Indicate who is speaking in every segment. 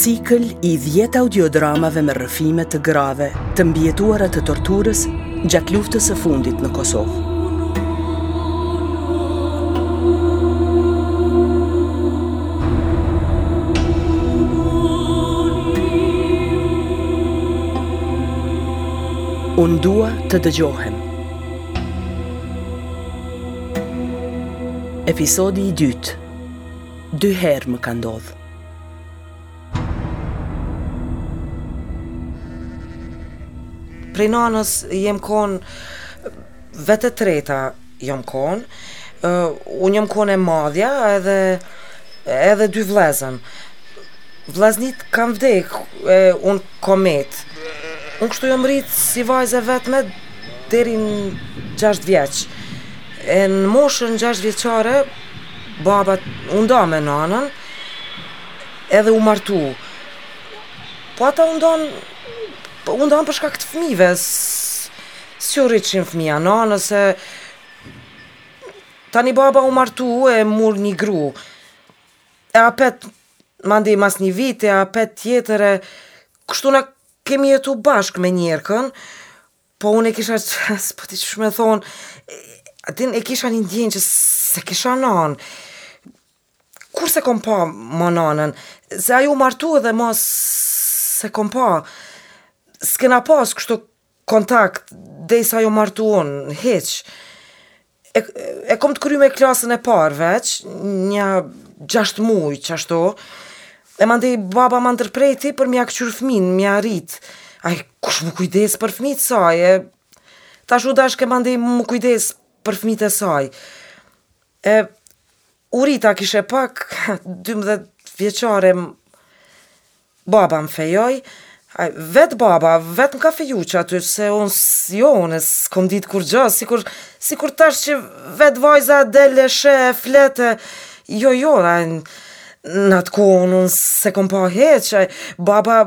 Speaker 1: Cikël i 10 audiodramave me rrëfime të grave të mbijetuara të torturës gjatë luftës së fundit në Kosovë. Unë dua të dëgjohem. Episodi i dytë Dy herë më ka ndodhë
Speaker 2: Prej nanës jom kon vetë e treta jom kon uh, Unë jom kon e madhja edhe Edhe dy vllezën Vlleznit kanë vdek e, Unë kom met Unë kështu jom rrit si vajzë e vetme deri në gjashtë vjeç. E në moshën gjashtë vjeçare baba u nda me nanën edhe u martu. Po ata u ndan u ndan për shkak të fëmijëve, s'ju rritshin fëmija nanës e tani baba u martu e mur ni gru e apet mandej mas ni viti apet tjetër e kshtu na Kemi jetu bashkë me njerkën, po unë e kisha, s'po ti qysh me thonë, a din e kisha një ndjenjë që se kisha nanë, kurrë s'e kom pa ma nanën, se ajo u martu edhe ma s'e kom pa, s'kena pas kështu kontakt, dej sa jom martu unë, hiq, e, e kom të kryme klasën e parë veç, nja gjasht muj qashtu, e mandej baba ma ndërprejti për m'ja këqyrë fmin, m'ja rrit, ai kush m'u kujdes për fmit e saj, e tash u dashke mandej m'u kujdes për fmit e saj, e U rrita kishe pak dymbëdhjetë vjeçare baba më fejoi vet baba vet më ka feju qaty se unë jo unë s'kom ditë kurrgjë sikur sikur tash që vet vajza del e sheh e flet e jo jo n'atë kohë unë unë s'e kom pa hiç e baba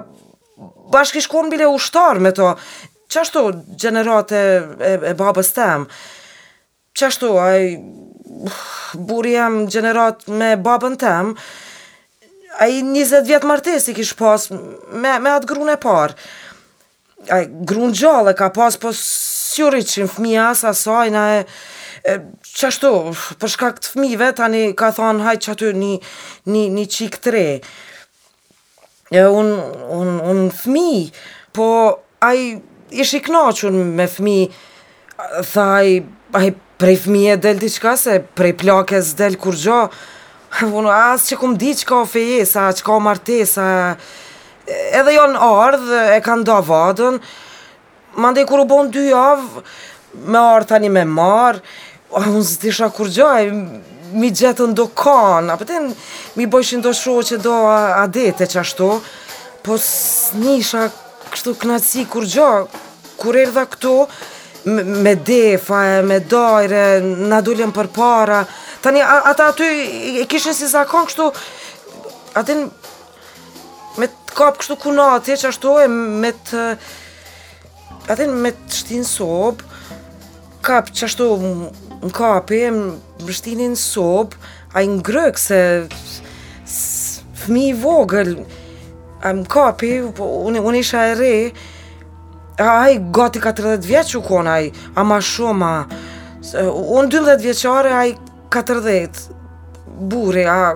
Speaker 2: bashkë ishin kon bile ushtar me to qashtu gjeneratë e babës tem Qashtu ai burri jem gjeneratë me babën tem ai njëzet vjet martesë i kish pas me me atë grun e parë ai grun gjallë e ka pas po s'ju rritshin fmija as asajna e qashtu për shkak të fmive tani ka than hajt qaty ni ni çikë t're. E un un un fëmijë, po ai ish i kënaqur me fëmijë, tha ai, ai prej fëmije del diçka se prej plake s'del kurgjo, un as që kum ditë çka o fejesa, çka o martesa, edhe jon ardhë e kan nda vadën, Mandej kur u bon dy javë, me ardhë tani me marrë, unë s'disha kurgjo, m'i gjetën do kanë, a pëten, po m'i bojshin do shoqe, do adete qashtu, po s'nisha kështu knaqësi kurgjo, kur erdha këtu, me defa e me dajre, na dulën përpara, tani ata aty e kishin si zakon kështu, atin, Me të kapë kështu kunati qashtu e me të... Atin me të shti n'sobë, kapë qashtu më kapi e më shtini në sobë, ai ngrykë si fëmi i vogël, ai më kapi, po, unë, unë isha e re, ai gati 40 vjeç u konë, ai, a ma shumë, a... Unë 12 vjeçare, ai 40, burri, a...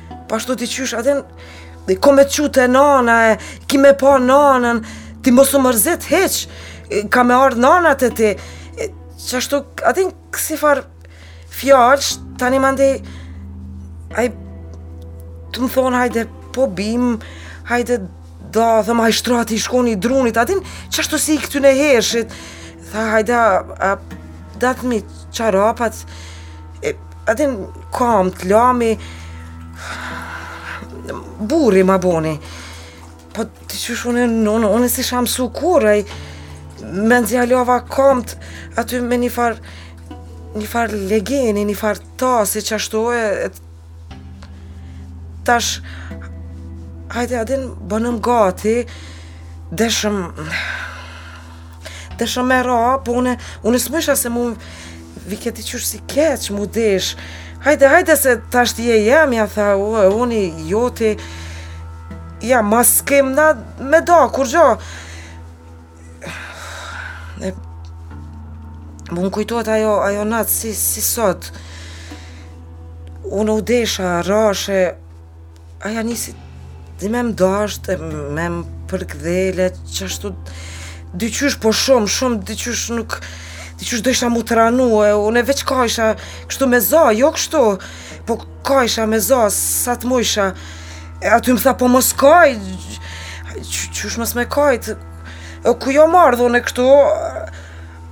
Speaker 2: Po ashtu diqysh atin, i kom me t'çu te nana, e, ki me pa nanën, ti mos u mërzit hiç, ka me ardhë nana te ti, qashtu, atin kësi farë fjalë, tani mandej, ai, tu më thonë, hajde, po bim, hajde, da, dhe ma ai shtrati ish konë i drunit, atin, qashtu si i këtyne hershit, tha, hajde, a, a, dathmi çarapat, e, Atin kamtë lami burri ma boni Po diqysh une unë Unë s'isha mësu kurr aj Mezi ja lava kamtë Aty me njëfar Njëfar legeni Njëfar tasi qashtu e Tash Hajde atin bonëm gati Deshëm Deshëm Deshëm me ra, po une, une s'mujsha se mu vike diqysh si keq, mu desh. Hajde, hajde se tash ti je jemja, tha, u, e unë i joti, ja, ma s'kem na me da, kurgjo. E, mu m'kujtohet ajo, ajo natë, si, si sot. Unë u desha, rashë, Ai ja nisi ti me më dashtë, me më përkdhelë, qashtu dyqysh po shumë, shumë dyqysh nuk, dyqysh dojsha m'u tranu, e une veç kajsha kështu me za, jo kështu, po kajsha me za, sa të mujsha, e aty më tha po mos kaj, qysh mos me kajt, e ku jo marrë dhunë kështu,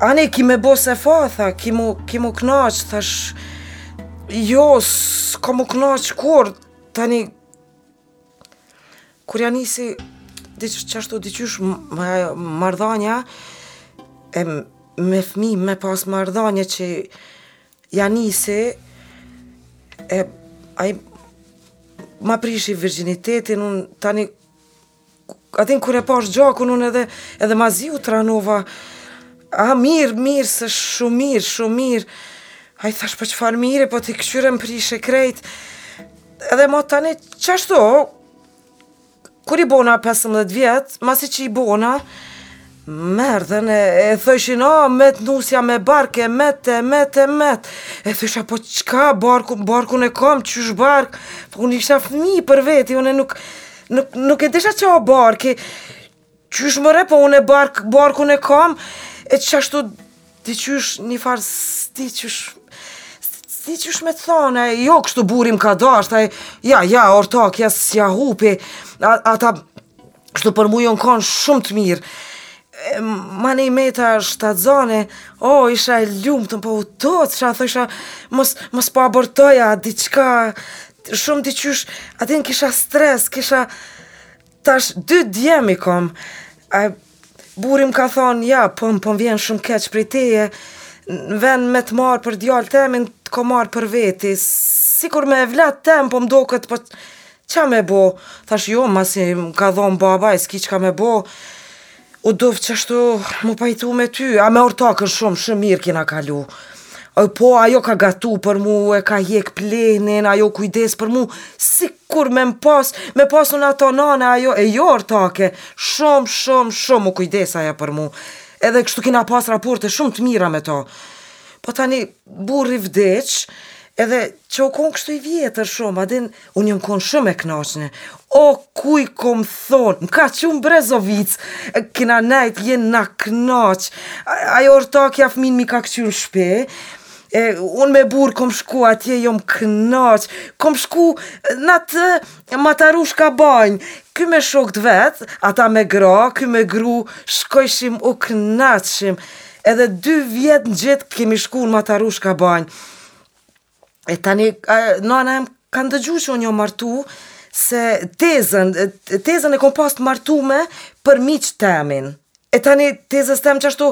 Speaker 2: ani ki me bo sefa, tha, ki mu, ki mu knaqë, thash, Jo, s'ka mu knaq kur, tani, kur ja nisi, diç qashtu, diqysh mardhanja, e me fmi, me pas mardhanja që ja nisi, e, ai, ma prishi virgjinitetin, unë, tani, Ani kur e pash gjakun unë edhe edhe ma zi u tranova. A mirë, mirë, se shumë mirë, shumë mirë. Ai thash po çfar mirë, po ti kqyre më prishe krejt. Edhe ma tani, qashtu, kur i bona 15 vjetë, masi që i bona, Më rrethën e thojshin, a, met nusja me bark, e met, e met, e met. E thësha, po qka barkun, barkun e kam, qysh bark, po unë isha fëmijë për veti, unë nuk, nuk, nuk e desha qa barki, qysh more, po unë bark, barkun e kam, e qashtu, diqysh një farë, s'di qysh, s'di qysh me të thanë, jo kështu burri m'ka dasht, ja, ja, ortakja s'ja hupi, ata, Kështu për mu jonë konë shumë të mirë. Manej meta shtatzanë, o, oh, isha e lumtun po u tutsha thojsha, mos, mos po abortoj a, diqka, shumë diqysh, ani kisha stres, kisha, tash, dy djem i kom, a, burri m'ka thonë, ja, po më po vjen shumë keq prej teje, n'ven me të marr për djal temin, të kom marr për veti, sikur me vlla tem, po më doket, po, Qa me bo, thash jo masi më ka dhon baba e s'ki qka me bo, u doft qashtu mu pajtu me ty, a me ortakën shum shum mirë kena kalu, po ajo ka gatu për mu e ka hjek plehnin ajo u kujdes për mu, sikur me mpas me pas unë ato nanë ajo e jo ortake, shum shum shum u kujdes ajo për mu, edhe kshtu kena pas raporte shum t'mira me to, po tani burri vdiq edhe ça u kon kshtu i vjetër shum a din. Unë jam kon shumë e knaqne. O ku kom thonë, më ka qu në Brezovicë, kena nejt jenë na kënaq. Ajo ortakja fëmin m'i ka kqyr në shpi, e unë me burrë kom shku atje jom kënaq, kom shku n'atë Matarushka Banjë, ky me shokt e vet, ata me gra, ky me gru, shkojshim u kënaqshim, edhe dy vjet ngjit kemi shku në Matarushka Banjë. E tani, nana jem ka ndëgju që unë jam martu, se tezën, tezën e kom pas të martume për mixhë temin. E tani, tezës tem qashtu,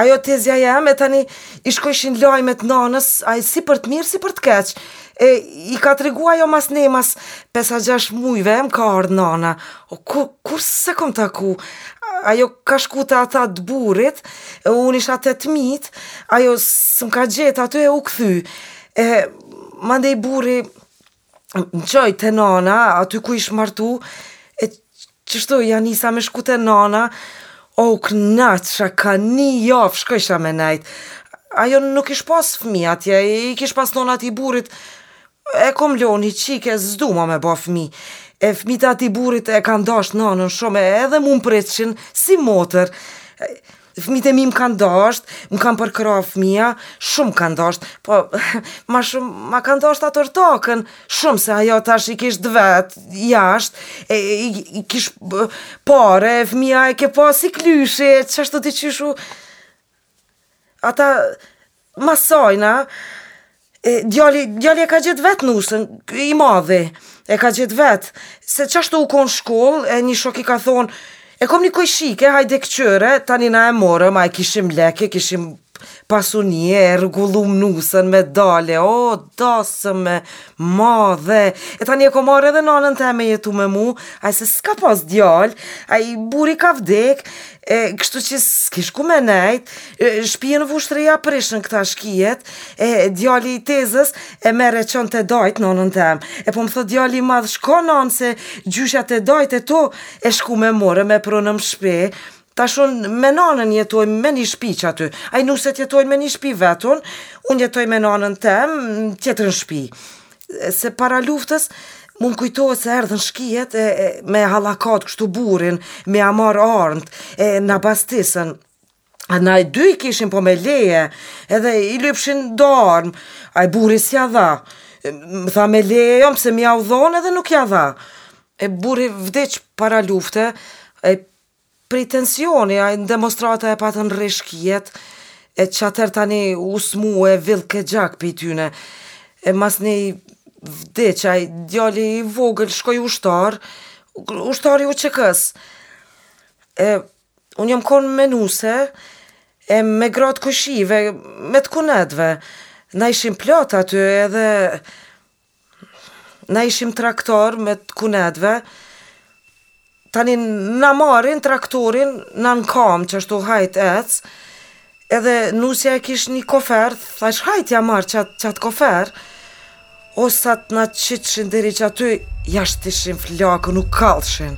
Speaker 2: ajo tezja jem, e tani, i shkojshin lajmet nanës, a si për të mirë, si për të keq. E, i ka tregu ajo mas ne, mas pesë a gjashtë mujve, e m'ka ardhë nana. O, ku, kur s'e kom taku? Ajo ka shku te ata të burrit, E unë isha te të mitë, ajo s'më ka gjetë aty e u kthy. E, mandej burri, më çoi te nana, aty ku ish martu, e qështu, ja nisa me shku te nana, o u knaqsha, ka një javë, shkojsha me nejtë. Ajo nuk ish pasë fëmi atje, i kish pasë nana t'atij burrit, E kom lon ni qikë s'du ma me ba fmi e fmit e atij burrit e kan dasht nanën shum e edhe mu m'pritshin si motër fmit e mi m'kan dasht m'kan përkrah fmija shum m'kan dasht po ma shum ma kan dasht atë ortakën shum se ajo tash i kish djemt jasht e i kish pare e fmija e ke pa si klyshi qashtu ti qysh o ata Masajna, djali, djali e ka gjetë vetë nusën, i madhi, e ka gjetë vetë, se qashtu u konë n'shkollë, e një shok i ka thonë, e kom një kojshike, hajde këqyre, tani na e morëm, a e kishim lekë e, kishim pasuni, e rregullum nusën medale, o, dasëm e madhe, e tani e kom marrë edhe nanën teme me jetu me mu, ai se s'ka pas djalë, ai burri ka vdekë, E, kështu që s'kish ku me nejt, shpijën n'Vushtrri ja prishën këta shkijet, e djali i tezës e merr e çon te dajt nonën tem. E po më thot djali i madh shko nonë se gjyshja te dajt e tu e shku me more me pru në shpi, tash unë me nonën jetoj me një shpi qaty, ai nuset jetojnë me një shpi vetun, unë jetoj me nonën tem n'tjetrën shpi. se para luftës mu m'kujtohet se erdhën shkijet e, e, me halakat kështu burrin, me ja marr armët, e na bastisën. A na i dy i kishin po me leje, edhe i lypshin do armë, ai burri s'ja dha. Më tha me leje jam s'e kam me jau dhonë edhe nuk ja dha. E burri vdiq para lufte, e Prej tensioni ai n'demostrata e patën rreh shkijet e qatëherë tani u smu e villk e gjak pej tyne e masanej vdiq ai djali i vogël shkoi ushtar ushtar i UÇK-së e unë jom kon me nuse e me gra t'kojshive me t'kunetve na ishim plot aty edhe Na ishim n'traktor me të kunetve, tani na marrin traktorin na n'kamë qashtu hajt ec, edhe nusja e kish një kofer, thash hajt ja marr qat, qatë kofer, o sa të na qitshin deri qaty, ja shtishin flakë, u kallshin.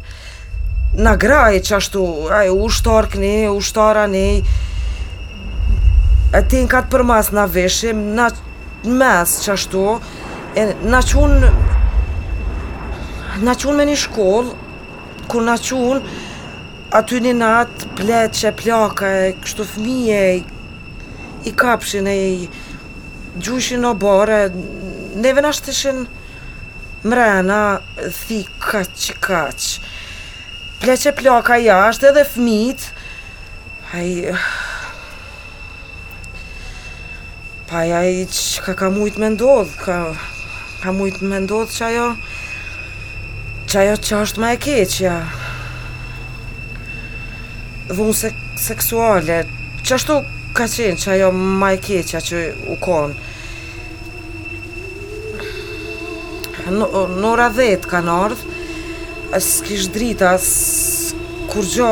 Speaker 2: Na grat qashtu, aj, ushtarë knej, ushtarë anej, e tenkat përmas na vishin, na mes qashtu e na çun na çun në një shkollë kur na çun aty një nat pleqe plaka e kështu fëmije i kapshin e i gjushin në oborr neve na shtishin mrena thikat qekaq pleqe plaka jashtë edhe fëmijt ai Pa ja i që ka ka mujtë me ndodhë, ka, ka mujtë me ndodhë qajo, qajo që është ma e keqja. Dhunë se, seksuale, qashtu ka qenë qajo ma e keqja që u kon. Në ora 10 kanë ardhë, as kish drita, as kurgjo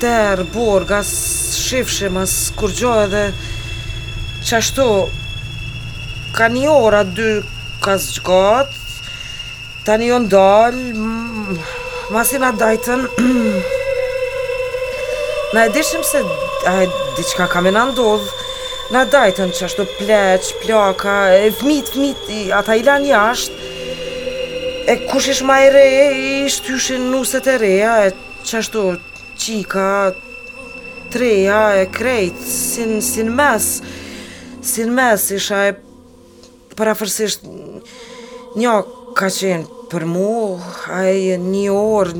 Speaker 2: terr, borë, as shifshim, as kurgjo edhe qashtu, ka nja ora, dy, ka zgatë, Tani janë ndal, masi na dajtën, na e dishim se diçka ka me na ndodhë, na dajtën qashtu pleq, plaka, e fmijt, fmijt, ata i lanë jashtë, e kush ish ma e re, i shtishin nuset e reja, e qashtu çikat e reja, e krejt, sin, sin mes, sin mes isha e Përafërsisht nja ka qenë për mu, ai një orë,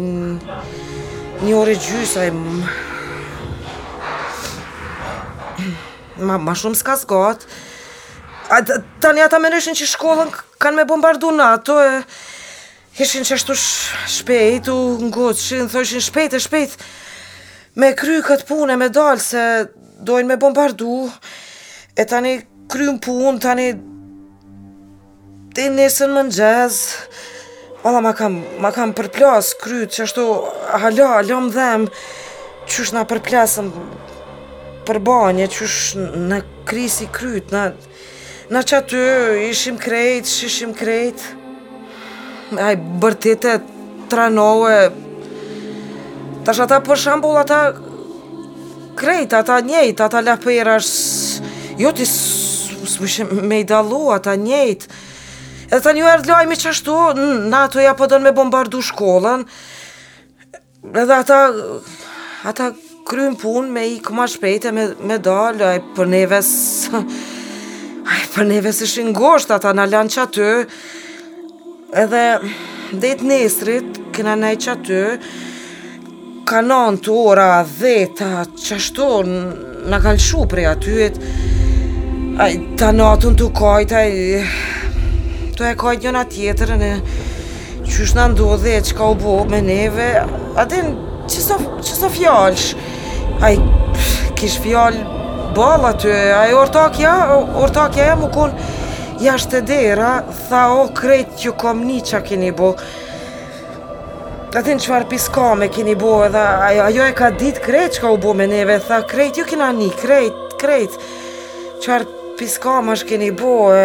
Speaker 2: një orë e gjysë, ai ma, ma shumë s'ka zgatë. A, tani ata menojshin që shkollën kanë me bombardu NATO e... Ishin qashtu shpejt, u ngutshin, thojshin shpejt e shpejt me kry këtë punë e me dalë se dojnë me bombardu e tani kryen punë, tani te nesër në mëngjes valla ma kam, ma kam përplas kryt qashtu hala, hala më dhem Qysh na përplasën për banje, qysh na krisi kryt, na Na qaty ishim krejt, shihshim krejt, ai bërtite, tranohe, tash ata për shembull, ata krejt, ata njëjt, ata lapera, jo ti s'mujshim me i dallu, ata njëjt, edhe tani u ardhë lajmi qashtu, NATO-ja po don po me bombardu shkollën, Edhe ata, ata kryen punën me ikë ma shpejt e me, me dalë, aj për neve së... Aj për neve s'ishin ngusht, ata na lanë qaty, edhe deri t'nesrit, kena nejt qaty, kah nanta ora, dheta, qashtu, na kanë lshu prej atyhit, aj tanë natën tu kajt, aj tu e kajt njona tjetrën e... Qysh na ndodhi e çka u bo me neve, a din qeso, qeso fjalësh, aj kish fjalë, ballë aty, aj ortakja, ortakja jeme u kon jashtë te dera, tha o krejt ju kom ni çka kini bo, A e din çfarë piskame kini bo edhe ajo, ajo e ka dit krejt çka u bo me neve, tha krejt, ju kina ni krejt, krejt, çfarë piskame që kini bo e...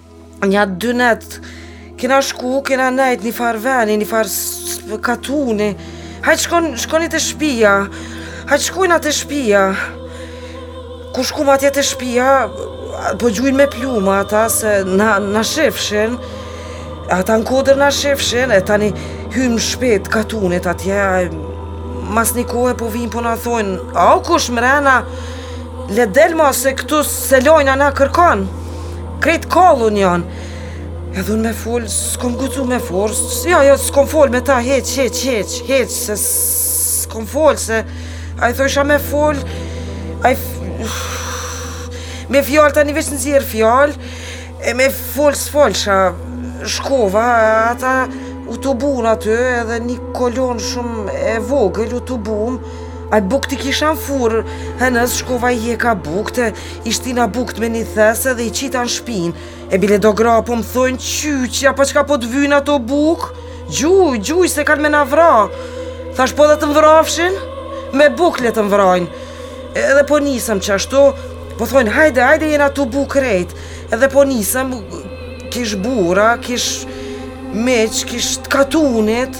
Speaker 2: Nja dy net Kena shku, kena nejt n'ni farë veni, n'ni farë katuni Hajt shkon, shkoni te shpia Hajt shkojna te shpia Kur shkum atje te shpia Po gjujnë me pluma ata se na, na shifshin Ata në kodër na shifshin E tani hymë shpejt katunit atje Mas ni kohe po vijnë po na thojnë A kush mrena Le të del, a se këtu se lojmë as ni kërkon Krejt kallun janë Edhe unë me fol, s'kom guxu me fol. Jo, jo, s'kom fol me ta hiç, hiç, hiç, hiç Se s'kom fol, se ai thojke me fol, ai Me fjalë, tani veç nxirr fjalë E me fol, s'folsha Shkova, ata u tubun aty, edhe një kolonë shumë e vogël u tubun Ai bukët i kisha në furrë, hënës shkova i hjeka bukët, i shtina bukët me ni thes dhe i qita në shpinë. E bile do gra po më thonë qyqja, po çka po të vynë ato bukë? Gjuji, gjuji, se kanë me na vra. Thash po dhe të më vrafshin? Me bukë le të më vrajnë. Edhe po nisëm qashtu, po thonë hajde, hajde jena tu tubu krejt. Edhe po nisëm, kish burra, kish miq, kish të katunit.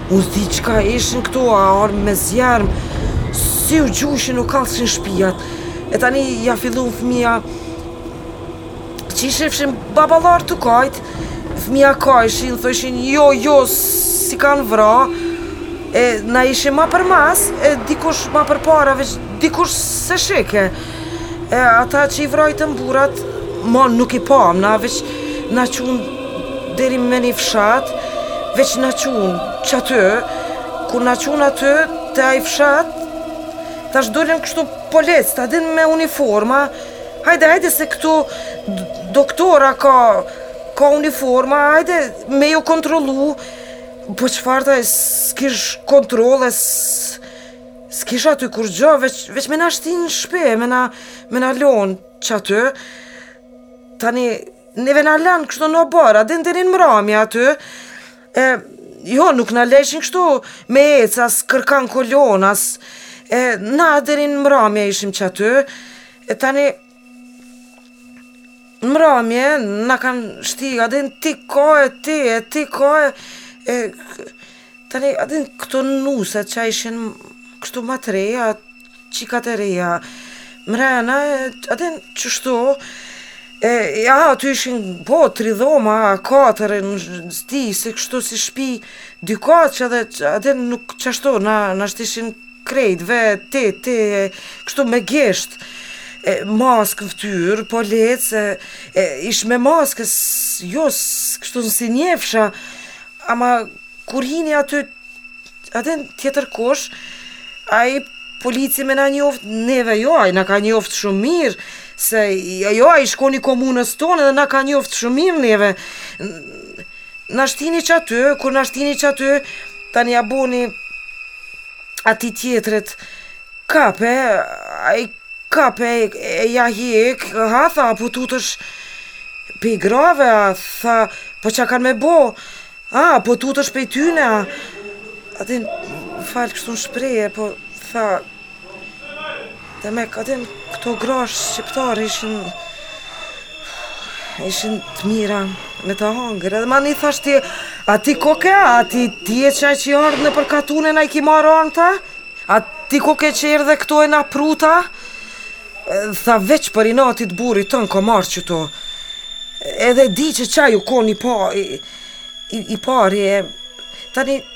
Speaker 2: U zdi çka ish këtu, a armë me zjerm, si u gjushin, u kallshin shpijat. E tani ja fillun fëmija, që i shifshin baballarët tu kajt, fëmija kajshin, thojshin, jo, jo, s'i kanë vra, e na ishim ma përmas, e dikush ma përpara, veç dikush s'e shihke. E ata që i vrajtën burrat, ma nuk i pam, na veç na çunë deri me një fshat, veç na çunë qaty, kur na çunë aty, te ai fshat, tash dolën kështu polic, a din me uniforma, hajde, hajde se këtu doktora ka, ka uniforma, hajde me ju kontrollu, po çfarë, s'kish kontrolle, s'kish kontrolle, S'kish aty kurrgjë, veç, veç me na shti në shpi, me na, me na lonë qaty. Tani, neve na lanë kështu n'oborr, a din deri në mramje aty. E, jo, nuk na lejshin kështu me ecë, as kërkan kolonë, as... E, na deri në mramje ishim qaty. E tani, Mramje, na kanë shti, a din ti ka e ti, e ti ka e... e tani, a din këto nuset që ishin kështu ma të reja, çikat e reja, mrena, a din qështu, e ja, aty ishin, po, tri dhoma, katër, s'di, si kështu, si shpi, dykatshe dhe, a din nuk qashtu, na, na shtishin... Krejt veç ti ti kështu me gisht e maskë në fytyrë polici e ish me maskë jo kështu si njefsha ama kur hini aty a din tjetër kush ai polici me na njoft neve jo ai na ka njoft shumë mirë se jo ai ish kon i komunës tonë dhe na ka njoft shumë mirë neve Na shtini qaty, kur na shtini qaty, tani ja boni atij tjetrit, kape, ai kape, e ja hik, ha, tha, a po tutesh pej grave, a, tha, po çka kanë me bo, a po tutesh pej tyne, a din, fal kështu në shprehje, po, tha, Dhe me, a din këto gra shqiptare ishin ishin të mira me të hangër edhe ma një thash ti a ti koke a ti ti e qaj që erdh nëpër katun e ai ki marrë anë ta a ti koke që erdhe këtu e na pruta tha veç për inati t'burrit ton kam marrë qëtu edhe di që qaj u kon i pa i, i, i pari e tani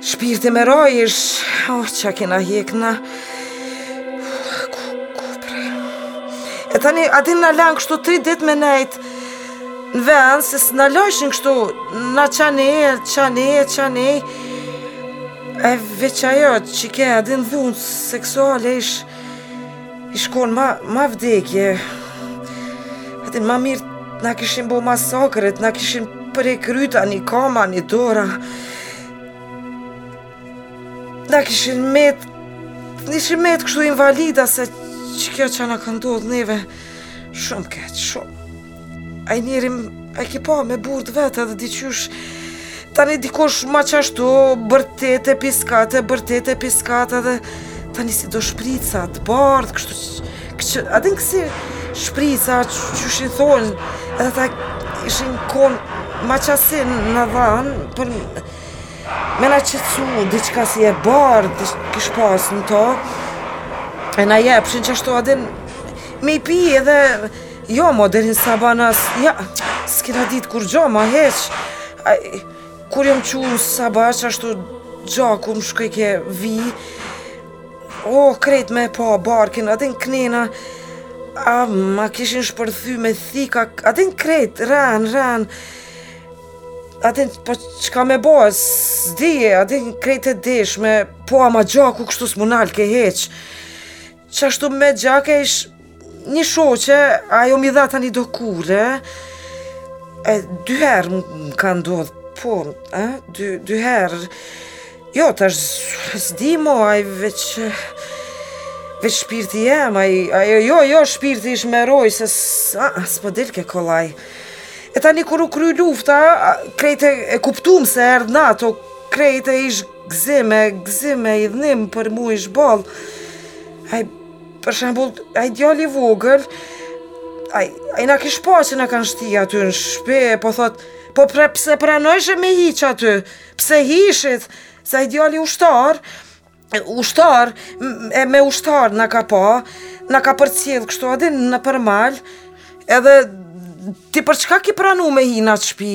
Speaker 2: Shpirti me rojësh, oh, çka kena hjek na... Ku, ku, pre... E tani, a din na lanë kështu tri dit me nejtë, në vend, se s'na lojshin kështu, na qani, qani, qani... E veç ajo, që ke a din dhunë seksuale ish... Ish kon ma, ma vdekje. A din ma mirë na kishin bo masakër, t'na kishin pre kryt a një kamë a një dorë. T'na kishin met, kishin met kështu invalida se qekjo që na ka ndodhë neve. Shumë keq, shumë. Ai njeri me ke pa me burrë të vet edhe diqysh Tani dikush ma qashtu, bërtet e piskat e bërtet e piskat edhe Tani si do shprica të bardhë, kështu që Kështë, a din kësi shprica që qysh i thonë Edhe ta ishin konë ma qasin në dhanë Për me na qetsu, diçka si e bardhë, kish pas në to E na jepshin qashtu, a din me i pi edhe Jo, mo, deri n'sabah na s'kena ditë kurgjo, ma hiç. Kur jam çu n'sabah qashtu gjaku më shkojke vi, o, krejt me pa barkin, a din knena, a, ma kishin shpërthy me thika, a din krejt, ran, ran, a din, po, çka me ba, s'di, a din krejt e deshme, po, ama gjaku kështu s'm'u nalke hiç. Qashtu me gjake ish një shoqe, ajo m'i dha tani do kule, e dy herë më ka ndodhë, po, e, dy, dy herë, jo, tash s'di mo, ai veç, veç shpirti jem, ai, ajo, jo, shpirti ish me rroj, se s'po a, delke kollaj, e tani kur u kry lufta, krejt e, e kuptum se erdhë NATO, krejt e ish, Gëzime, gëzime, idhnim për mu ish boll. Ai për shembull, ai djali i vogël, ai ai na kish pa që na kanë shti aty në shtëpi, po thot, po pra, pse pranojshe me hi qaty? Pse hishit? Se ai djali ushtar, ushtar, e me ushtar na ka pa, na ka përcjell kështu a din nëpër mal, edhe ti për çka ki pranu me hi në atë shtëpi?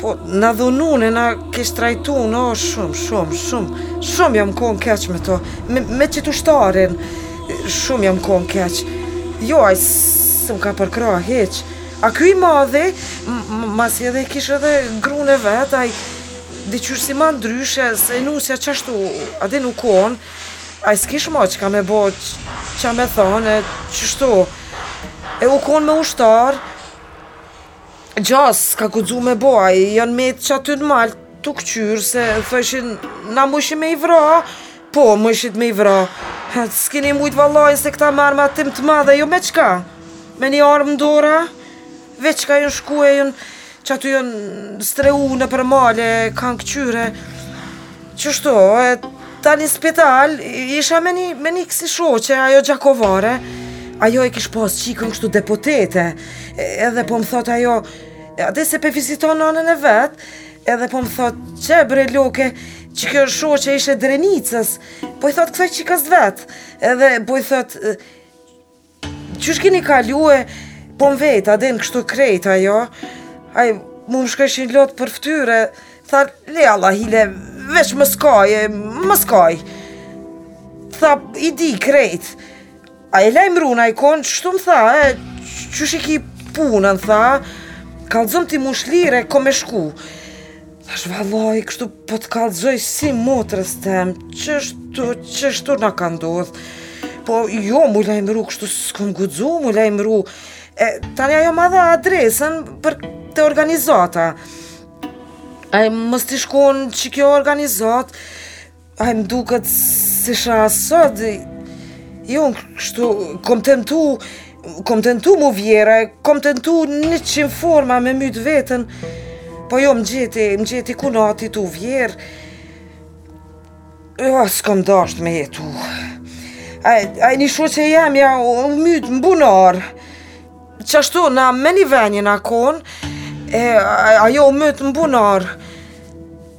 Speaker 2: Po, na dhunun e na keqtrajtun, o, shumë, shumë, shumë, shumë jam konë keq me to, me, me qet ushtarin, shumë jam konë keq. Jo, ai s'më ka përkrah hiç. A ky i madhi, masi edhe kish edhe grun e vet, ai diqysh si ma ndryshe, se nusja qashtu, a din u konë, ai s'kish ma çka me bo, çka me thonë, e qështu, e u konë me ushtarë, Gja s'ka guxu me bo, ai janë metë qaty në mal, tu këqyrë, se thojshin, na mujshim me i vra, po, mujshit me i vra, s'kini mujtë vallain se këta me armatim të madhe, jo me çka, me një armë n'dorë, veç çka jënë shku e jënë, qaty jënë strehu nëpër male, kanë këqyrë, Qështu, e tani spital, isha me një, me një kësi shoqe, ajo gjakovare, ajo e kish pas çikën kështu deputete, edhe po më thot ajo, ardhke pe viziton nanën e vet, edhe po më thot, qe bre loke, qikjo shoqe ishe e Drenicës, po i thot kësaj çikas vet, edhe po i thot, Qysh keni kalue, po më vet, a jeni kështu krejt, a jo? Ai mu më shkojshin lotë për ftyre, tha, le Allah, hile, veç mos kaj, mos kaj. Tha, i di krejt. A e lajmërune ikon, qështu më tha, e, qysh i ki punët, tha, kallëzom ti mu shlirë, ku me shku. Thash vallaj, kështu po të kallëzoj si motrës tem, qështu, qështu na ka ndodhë. Po jo, m'u lajmëru, kështu s'kom guxu m'u lajmëru. E, tani ajo ma dha adresën për te organizata. Ai mos t'i shkon qikjo organizatë, Ai më duket si sha sot jo kështu kom tentu kom tentu m'u vjerr kom tentu në njëqind forma me myt veten po jo më gjeti më gjeti kunati tu u vjerr jo s'kom dasht me jetu ai ai një shoqe e jemja u myt n'bunar qashtu na me një ven jena kon e ajo u myt n'bunar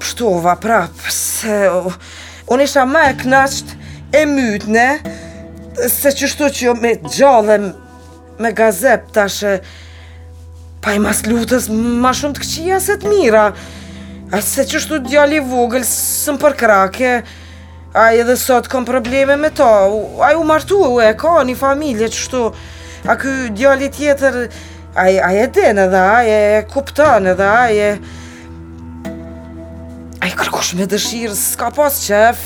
Speaker 2: Pështova prap, se unë isha ma e knaqt e mytne, se qështu qe jom e gjallë me gazep tash e pa, i mas luftës ma shumë të këqia se të mira. A se qështu djali vogël, s'më përkrahke, ai edhe sot kom probleme me ta, ai u martu e ka një familje qështu, a ky djali tjetër, ai e din edhe, ai e kupton edhe, ai e... A kërkush me dëshirë, s'ka pas qef.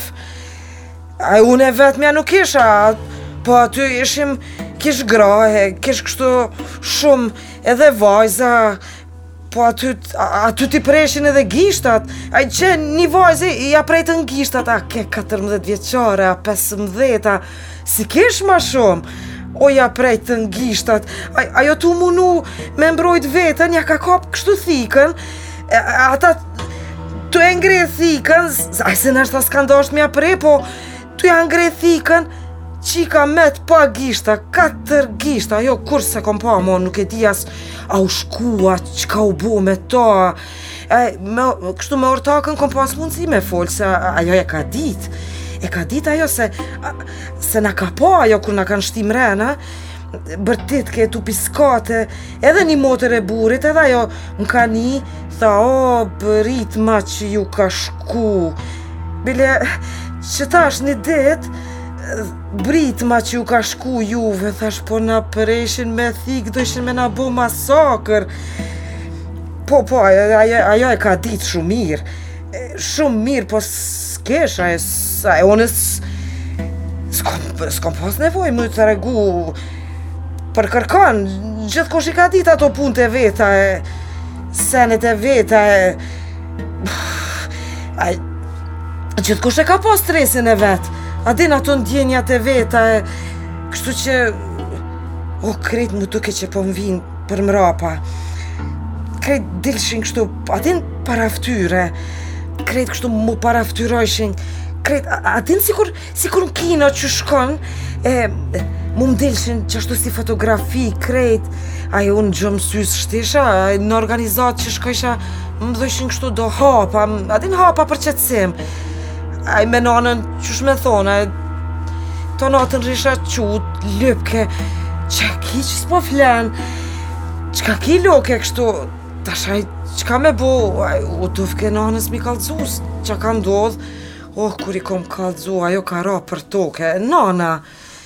Speaker 2: A unë e vetmja nuk isha, po aty ishim kish gra e, kish kështu shumë edhe vajza, po aty, aty t'i prejshin edhe gishtat, a qe një vajze, ia prejtën gishtat, a ke 14 vjeçare, a 15, a... S'i kish ma shumë, ja prejtën gishtat, ajo tu u munu me mbrojt veten, ja ka kap kështu thikën, ata tu e ngreh thikën, a se nashta s'kan dasht m'ja pre, po tu e ngreh thikën, çika met pa gishta, katër gishta, ajo kurrë s'e kom pa mo, nuk e di as, a u shërua, çka u bo me ta, E, me, kështu me ortakën kom pas mundësi me folë, se ajo e ka ditë. E ka ditë ajo se, se na ka po ajo kur na kanë shtim rena, bërtit ke tu piskatë, edhe një motër e burrit, edhe ajo më ka një, tha, o, brit ma çka ju ka shku. Bile, që tash një ditë, Brit ma çka ju ka shku juve, thash po na përeshin me thikë, dojshin me na bo masakër. Po, po, ajo e ka ditë shumë mirë. Shumë mirë, po s'kesh, ajo sa e onës... S'kom pas nevoj me tregu... Për kërkan, gjithkush i ka ditë ato punë të veta e... Senet e veta e... Ai... Gjithkush e ka pas stresin e vet. A din ato ndjenjat e veta e... Kështu që... O, krejt m'u duke që po më vijnë... për mrapa. Krejt dilshin kështu, a din parafytyre, krejt kështu m'u parafytyrojshin, krejt, a din sikur, sikur në kino që shkon, e, mu më dilshin qashtu si fotografi, krejt, a e unë gjumë n'sy s'shtisha, në organizatë që shkojsha, më dhojshin kështu do hapa, a din hapa për qetësim. Ai me nanën, qysh me thonë, tonë natën rrisha çutë, lypke, çka ki që s'po flen, çka ki loke kështu, tash aj, çka me bo, ai u dufke nanës m'i kallzu, çka ndodhë, oh, kur i kom kallzu, ajo ka ra për toke, nana,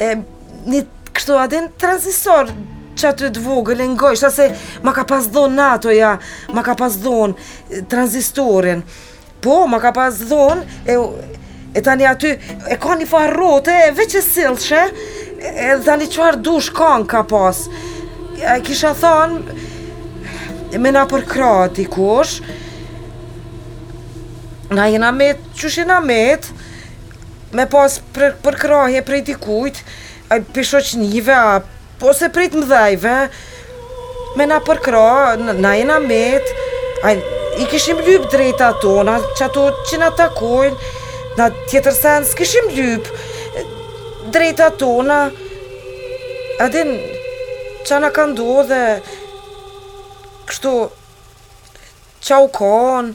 Speaker 2: E, një kështu a din transistor qaty të vogël e ngojsha, se ma ka pas dhonë NATO-ja, ma ka pas dhonë transistorin. Po, ma ka pas dhonë, e, e tani aty, e ka një farë rote, e veç e sillshe, e tani çfarë dush kanal ka pas. E kisha thonë, e me na përkrah dikush, na jena metë, qysh jena metë, me pas për, përkrahje prej dikujt, pi shoqnive, a, ose prej të mdhejve, me na përkrah, na jena met, a, i kishim lyp drejta tona, qato që na takojnë, na tjetër sen, s'kishim lyp drejta tona, a din, çka na ka ndodhë, kështu, çka u konë,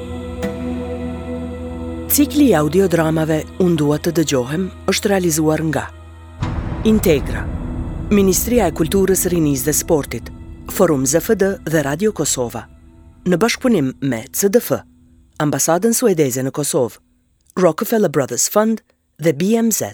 Speaker 1: Cikli i audiodramave Unë dua të dëgjohem është realizuar nga Integra, Ministria e Kulturës, Rinisë dhe Sportit, Forum ZFD dhe Radio Kosova, në bashkëpunim me CDF, Ambasadën Suedeze në Kosovë, Rockefeller Brothers Fund dhe BMZ.